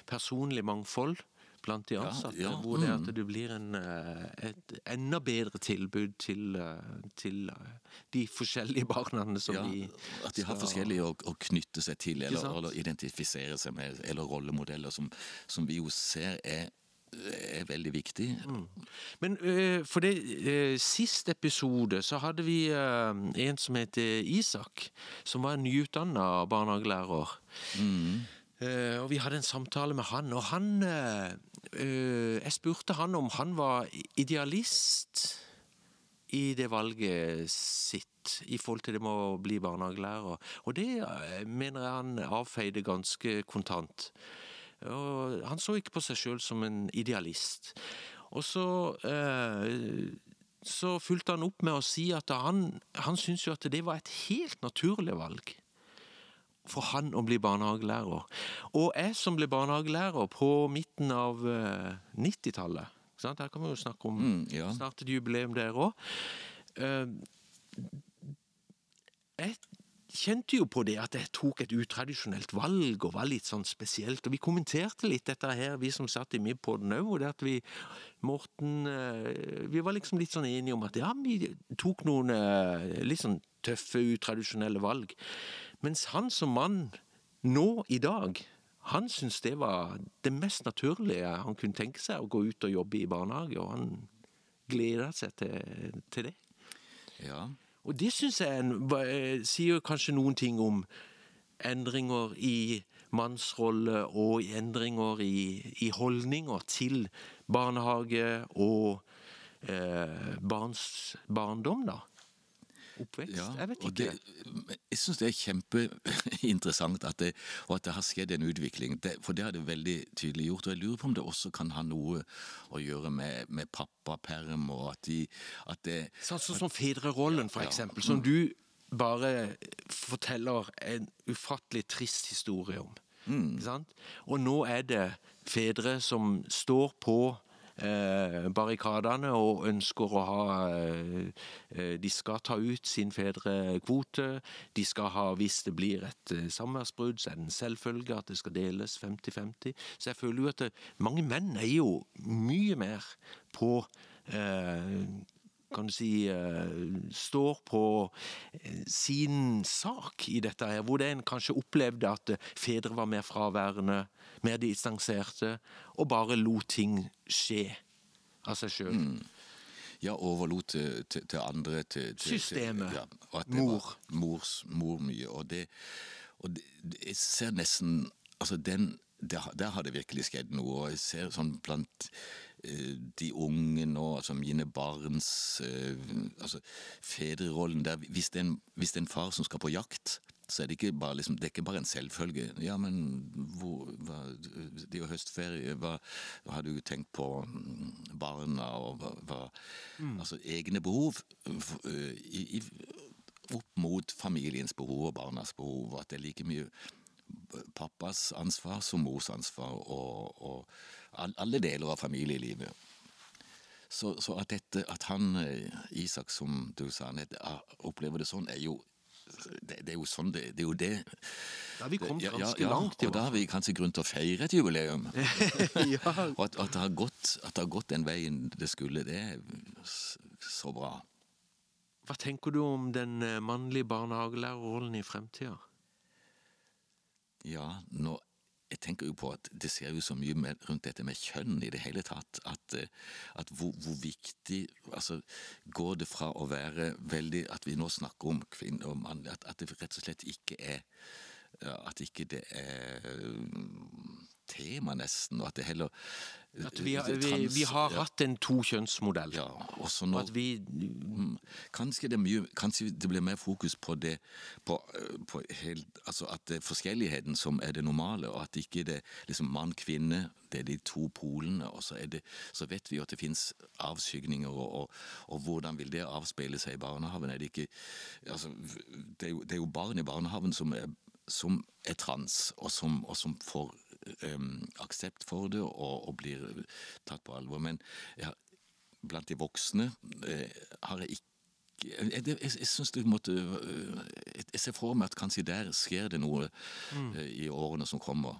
personlig mangfold blant de ansatte. ja, Hvor det at det blir en, eh, et enda bedre tilbud til, eh, til eh, de forskjellige barna som Ja, vi at de har skal- forskjellige å, å knytte seg til, eller, eller identifisere seg med, eller rollemodeller, som, som vi jo ser er, er veldig viktig. Men uh, for det uh, siste episode så hadde vi uh, en som heter Isak, som var nyutdanna barnehagelærer. Eh, og vi hadde en samtale med han, og han øh, Jeg spurte han om han var idealist i det valget sitt i forhold til det med å bli barnehagelærer. Og det øh, mener jeg han avfeide ganske kontant. Og han så ikke på seg sjøl som en idealist. Og så eh, så fulgte han opp med å si at han, han syntes jo at det var et helt naturlig valg for han å bli barnehagelærer. Og jeg som ble barnehagelærer på midten av eh, 90-tallet ikke? Her kan vi jo snakke om Mm, ja. snart et jubileum der òg. jeg kjente jo på det at jeg tok et utradisjonelt valg og var litt sånn spesielt. Og vi kommenterte litt dette her, vi som satt i MIB-podden òg. Det at vi, Morten eh, Vi var liksom litt sånn enige om at ja, vi tok noen eh, litt sånn tøffe, utradisjonelle valg. Mens han som mann nå i dag han syntes det var det mest naturlige han kunne tenke seg, å gå ut og jobbe i barnehage, og han gleda seg til, til det. Ja. Og det syns jeg eh, sier kanskje noen ting om endringer i mannsrolle og endringer i, i holdninger til barnehage og eh, barns barndom, da. Oppvekst. Ja, jeg vet ikke. Det, jeg syns det er kjempeinteressant at det, og at det har skjedd en utvikling. Det, for det har det veldig tydelig gjort. Og jeg lurer på om det også kan ha noe å gjøre med, med pappaperm, og at de at det, Sånn sånn som fedrerollen, for eksempel, som du bare forteller en ufattelig trist historie om. Ikke sant? Og nå er det fedre som står på barrikadene og ønsker å ha eh, eh, De skal ta ut sin fedrekvote. De skal ha, hvis det blir et eh, samværsbrudd, så er det en selvfølge at det skal deles 50-50. Så jeg føler jo at mange menn er jo mye mer på eh, kan du si, eh, står på eh, sin sak i dette her, hvor det en kanskje opplevde at eh, fedre var mer fraværende, mer distanserte, og bare lot ting skje av seg sjøl. ja, overlot til, til, til andre til, til, Systemet. Ja, Mor. Mors, mor mye. Og det, og det, jeg ser nesten altså den der, der har det virkelig skjedd noe. og Jeg ser sånn blant de unge nå, altså mine barns eh, altså Fedrerollen der hvis det, er en, hvis det er en far som skal på jakt, så er det ikke bare, liksom, det er ikke bare en selvfølge. Ja, men hvor, hva, det er jo høstferie. Hva, hva har du tenkt på mm, barna og hva, hva Altså egne behov eh, i, i, opp mot familiens behov og barnas behov. og At det er like mye pappas ansvar som mors ansvar, og, og alle deler av familielivet. Så, så at, dette, at han, eh, Isak, som du sa, ah, opplever det sånn, er jo det, det er jo sånn det, det er jo det. Da har vi kommet ganske ja, ja, langt. og da har vi kanskje grunn til å feire et jubileum. ja. Og at, at, det har gått, at det har gått den veien det skulle, det er så bra. Hva tenker du om den eh, mannlige barnehagelærerrollen i fremtida? Ja, nå, jeg tenker jo på at det ser jo så mye med, rundt dette med kjønn i det hele tatt. At, eh, at hvor, hvor viktig altså, Går det fra å være veldig At vi nå snakker om kvinner og mann, at, at det rett og slett ikke er At ikke det er mm, tema, nesten, og at det heller At vi, har- vi, vi har ja, hatt en tokjønnsmodell. ja, også Og nå vi Mm. Kanskje det, er mye, kanskje det blir mer fokus på det på, øh, på helt, altså At det er forskjelligheten som er det normale, og at ikke det liksom mann-kvinne det er de to polene. Og så, er det, så vet vi jo at det fins avskygninger, og, og, og hvordan vil det avspeile seg i barnehagen? Er det, ikke, altså, det, er jo, det er jo barn i barnehagen som er, som er trans, og som, og som får øhm, aksept for det og, og blir tatt på alvor. Men ja, blant de voksne uh, har jeg ikke jeg, jeg, jeg, synes det måtte øh, jeg, ser for meg at kanskje der skjer det noe eh, i årene som kommer.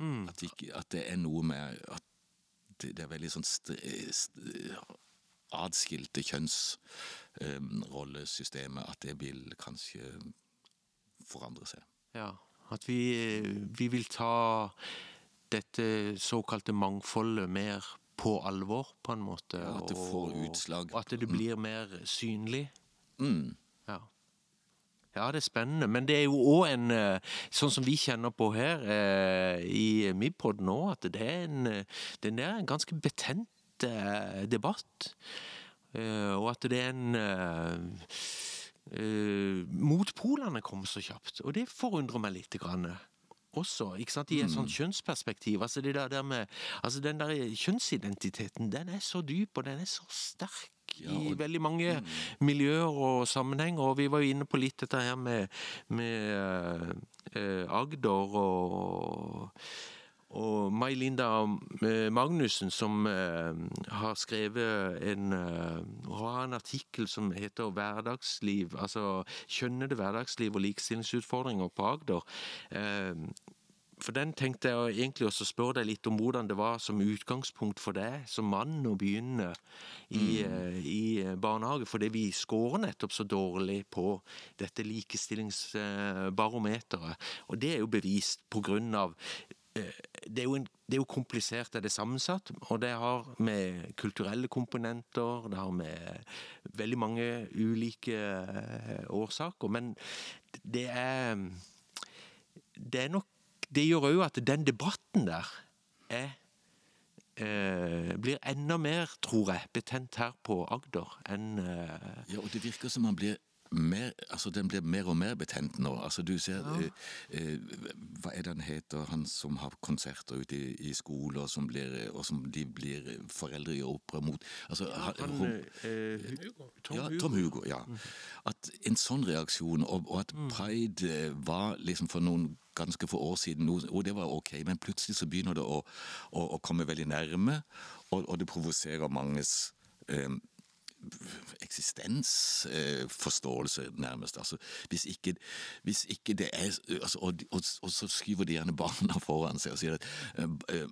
At, ikke, at det er noe med at det, det er veldig sånn st, st, atskilte kjønnsrollesystemet. at det vil kanskje forandre seg. Ja, at vi, vi vil ta dette såkalte mangfoldet mer på alvor, på en måte. Ja, at det får utslag. Og at det blir mer synlig. Mm. Ja. Ja, det er spennende. Men det er jo òg en eh, Sånn som vi kjenner på her eh, i Mipod nå, at det er en, eh, den er en ganske betent eh, debatt. Eh, og at det er en eh, eh, Motpolene kom så kjapt, og det forundrer meg litt. Grann. Også, ikke sant, I et sånt kjønnsperspektiv. altså det der, der med, altså Den der kjønnsidentiteten den er så dyp og den er så sterk Ja, i og- veldig mange miljøer og sammenhenger. Og vi var jo inne på litt dette her med, med eh, Agder og og May-Linda eh, Magnussen, som eh, har skrevet en, eh, en artikkel som heter 'Hverdagsliv', altså kjønnede hverdagsliv og likestillingsutfordringer på Agder. For den tenkte jeg egentlig også spørre deg litt om hvordan det var som utgangspunkt for deg som mann å begynne i, mm. i barnehage, fordi vi scorer nettopp så dårlig på dette likestillingsbarometeret. Og det er jo bevist på grunn av det er, en, det er jo komplisert, det er sammensatt, og det har med kulturelle komponenter, det har med veldig mange ulike eh, årsaker, men det er det er nok Det gjør òg at den debatten der er eh, blir enda mer, tror jeg, betent her på Agder enn eh, Ja, og det virker som man blir mer, altså den blir mer og mer betent nå. Altså du ser, eh, eh, Hva er det han heter, han som har konserter ute i, i skoler, som blir, og som de blir foreldre gjør opprør mot? Altså, han- han, hun- eh, Tom ja, Hugo. Tom Hugo, ja. At en sånn reaksjon, og, og at pride eh, var liksom for noen ganske få år siden og det var ok, men plutselig så begynner det å, å, å komme veldig nærme, og, og det provoserer manges eh, eksistensforståelse, nærmest. Altså, hvis, ikke, hvis ikke det er altså, og, og, og så skyver de gjerne barna foran seg og sier at eh, eh,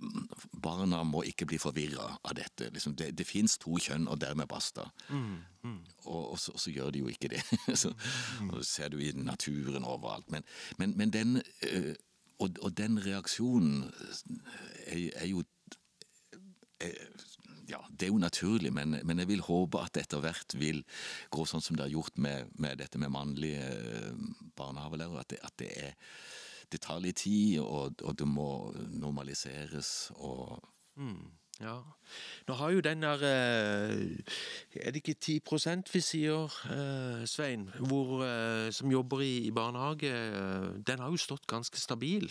barna må ikke bli forvirra av dette. Liksom, det det fins to kjønn, og dermed basta. Og, og, så, så gjør de jo ikke det. så, og det ser du i naturen overalt. Men, men, men den eh, og, den reaksjonen er, er jo ja, det er jo naturlig, men, men jeg vil håpe at det etter hvert vil gå sånn som det har gjort med, med dette med mannlige eh, barnehagelærere. At, det, at det, er, det tar litt tid, og, og det må normaliseres. og Ja. Nå har jo den der eh, Er det ikke 10% vi sier, eh, Svein, hvor, eh, som jobber i, barnehage, eh, den har jo stått ganske stabil.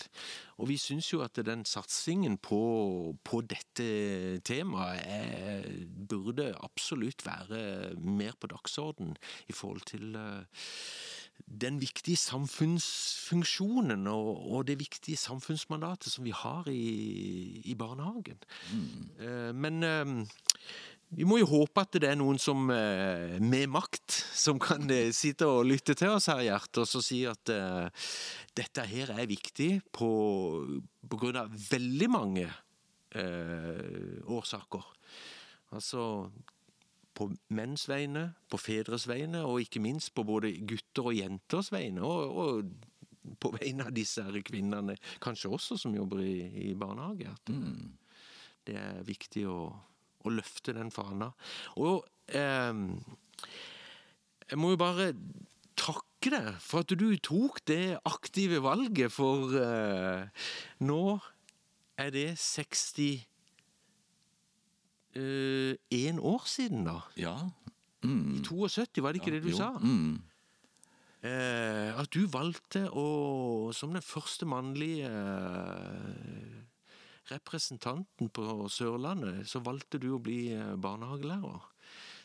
Og vi syns jo at den satsingen på, på dette temaet er, burde absolutt være mer på dagsorden i forhold til den viktige samfunnsfunksjonen og, og det viktige samfunnsmandatet som vi har i, i barnehagen. Mm. Men eh, vi må jo håpe at det er noen som eh, med makt som kan eh, sitte og lytte til oss her, Gjert, og så si at eh, dette her er viktig på, på grunn av veldig mange eh, årsaker. Altså på menns vegne, på fedres vegne, og ikke minst på både gutter og jenters vegne, og, og på vegne av disse her kvinnene, kanskje også som jobber i, i barnehage. At det er viktig å, å løfte den fana. Og eh, jeg må jo bare takke deg for at du tok det aktive valget, for eh, nå er det 60 eh, en år siden, da. Ja. I 72, var det ikke det du jo. sa? Mm. Eh, at du valgte å, som den første mannlige eh, representanten på Sørlandet, så valgte du å bli eh, barnehagelærer.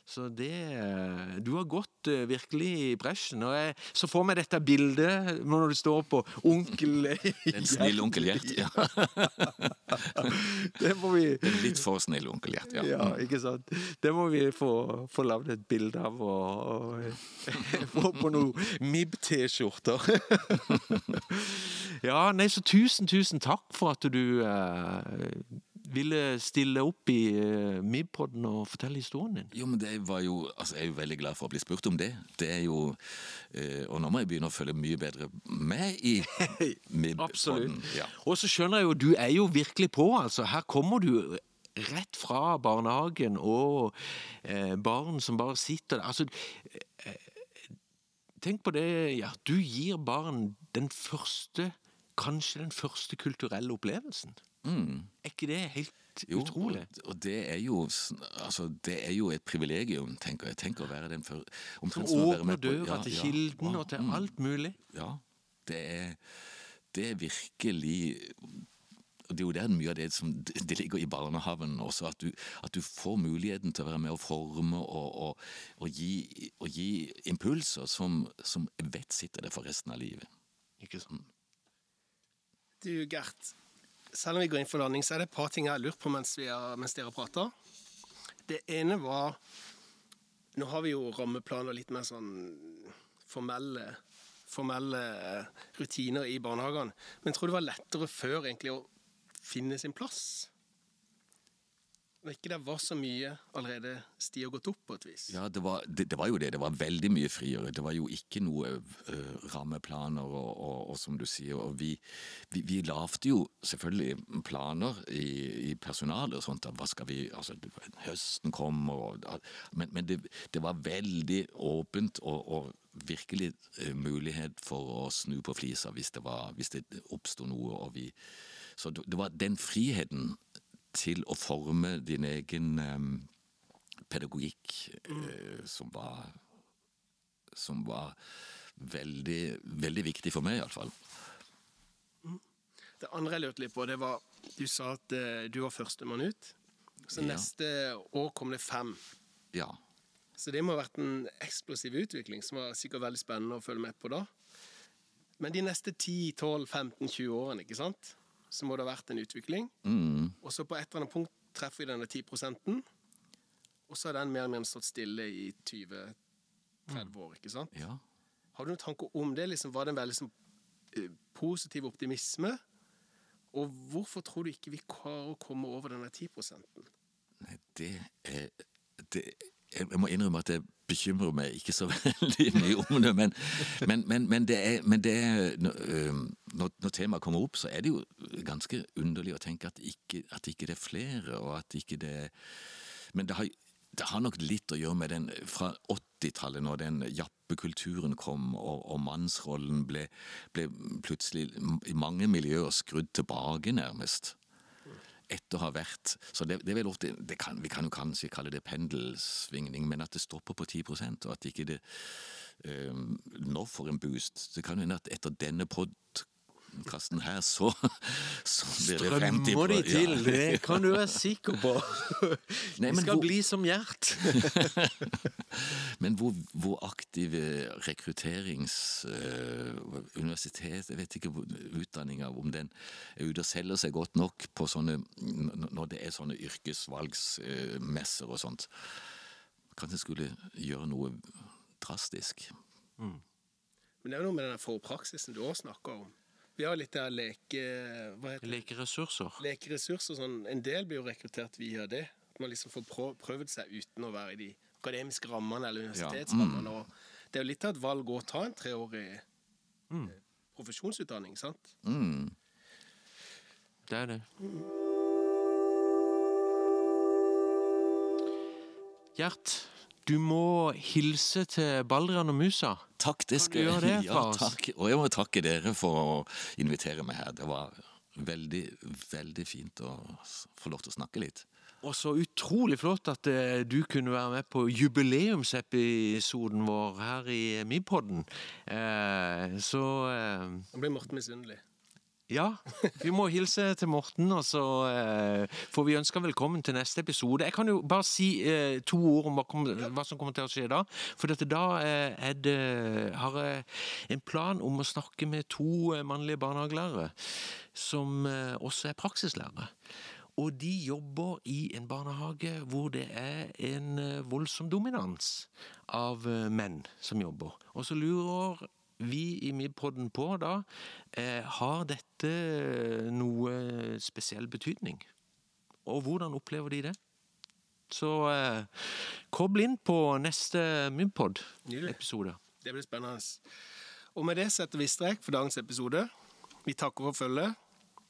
Så det eh, Du har gått eh, virkelig i bresjen. Og jeg så får vi dette bildet når du står på onkel En snill onkel Gjert. Ja. Det må vi En litt for snill onkel Gjert. Ja. Ja, ikke sant. Det må vi få, få lagd et bilde av og, og få på noen MIB-T-skjorter. ja, nei, så tusen, tusen takk for at du eh, ville stille opp i uh, MIB-podden og fortelle historien din. Jo, men det var jo, altså Jeg er jo veldig glad for å bli spurt om det. Det er jo, uh, Og nå må jeg begynne å følge mye bedre med i MIB-podden. Absolutt. Ja. Og så skjønner jeg jo, du er jo virkelig på, altså. Her kommer du rett fra barnehagen og eh, barn som bare sitter der. Altså, eh, tenk på det, ja. Du gir barn den første, kanskje den første kulturelle opplevelsen. Er ikke det helt Mm. Jo, utrolig? Og, det er jo altså, det er jo et privilegium, tenker jeg. Tenk å være den før, Som omtrent som åpner døra ja, til ja, kilden ja, og til mm, alt mulig. Ja. Det er, det er virkelig og Det er jo der mye av det som det ligger i barnehagen også, at du, at du får muligheten til å være med å forme og, og, og, gi, og gi impulser som, som vet sitter der for resten av livet. Ikke sant? Du, Gert. Selv om vi går inn for landing, så er det et par ting jeg har lurt på mens, har, mens dere prater. Det ene var Nå har vi jo rammeplaner litt mer sånn formelle, formelle rutiner i barnehagene. Men jeg tror det var lettere før egentlig å finne sin plass. Når ikke det var så mye allerede sti og gått opp på et vis. Ja, det var, det, det var jo det. Det var veldig mye friere. Det var jo ikke noe uh, rammeplaner og, og, og som du sier. Og vi, vi, vi lagde jo selvfølgelig planer i, i personalet og sånt. Hva skal vi Altså, høsten kommer og Men, men det, det var veldig åpent og, og virkelig uh, mulighet for å snu på flisa hvis det, var, det oppsto noe. og vi så det var den friheten til å forme din egen pedagogikk eh, som var Som var veldig, veldig viktig for meg, iallfall. Det andre jeg lurte litt på, det var Du sa at eh, du var førstemann ut. Så Ja. neste år kom det fem. Ja. Så det må ha vært en eksplosiv utvikling som var sikkert veldig spennende å følge med på da. Men de neste 10-12-15-20 årene, ikke sant? Så må det ha vært en utvikling. Mm. Og så på et eller annet punkt treffer vi denne 10 og så har den mer og mer stått stille i 20-30 år, ikke sant? ja. Har du noen tanker om det? Liksom, var det en veldig sånn, eh, positiv optimisme? Og hvorfor tror du ikke vi klarer å komme over denne 10 Nei, det er det, Jeg må innrømme at det bekymrer meg ikke så veldig mye om det, men, men, men, men det er, det er når, når, temaet kommer opp, så er det jo ganske underlig å tenke at ikke, at ikke det er flere, og at ikke det Men det har, det har nok litt å gjøre med den fra 80-tallet, når den jappekulturen kom, og, og mannsrollen ble, ble plutselig i mange miljøer skrudd tilbake, nærmest. Etter å ha vært Så det, det er vel ofte kan, Vi kan jo kanskje kalle det pendelsvingning, men at det stopper på 10 og at ikke det um, nå får en boost. Det kan hende at etter denne podkasten her, så, så blir det 50 Strømmer de ja. til, det kan du være sikker på. Nei, De skal hvor- bli som Gjert. Men hvor, hvor aktive rekrutterings... Uh, universitet, jeg vet ikke utdanninga, om den er ute og selger seg godt nok på sånne Når det er sånne yrkesvalgsmesser og sånt. Kanskje skulle gjøre noe drastisk. Men det er jo noe med den forpraksisen du også snakker om. Vi har litt der leke... Hva heter det? Lekeressurser. Lekeressurser. Sånn. En del blir jo rekruttert via det. At man liksom får prøvd seg uten å være i de akademiske rammene eller universitetsrammene. Og det er jo litt av et valg å ta en treårig mm. profesjonsutdanning, sant? Mm. Det er det. Gjert, du må hilse til Baldrian og Musa. Takk, det skal jeg gjøre ja, takk. Og jeg må takke dere for å invitere meg her. Det var veldig, veldig fint å få lov til å snakke litt. Og så utrolig flott at eh, du kunne være med på jubileumsepisoden vår her i Mipodden. Eh, så eh, Nå blir Morten misunnelig. Ja, vi må hilse til Morten, og så eh, får vi ønske velkommen til neste episode. Jeg kan jo bare si eh, to ord om hva, kom, hva som kommer til å skje da. For dette, da eh, det, har jeg en plan om å snakke med to eh, mannlige barnehagelærere som eh, også er praksislærere. Og de jobber i en barnehage hvor det er en eh, voldsom dominans av eh, menn som jobber. Og så lurer vi i Midpodden på da, eh, har dette noe spesiell betydning? Og hvordan opplever de det? Så eh, kobl inn på neste Nydelig. Midpod-episode. Det blir spennende. Og med det setter vi strek for dagens episode. Vi takker for følget.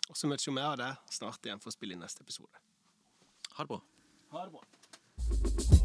Og så møtes vi av deg snart igjen for å spille inn neste episode. Ha det bra. Ha det bra.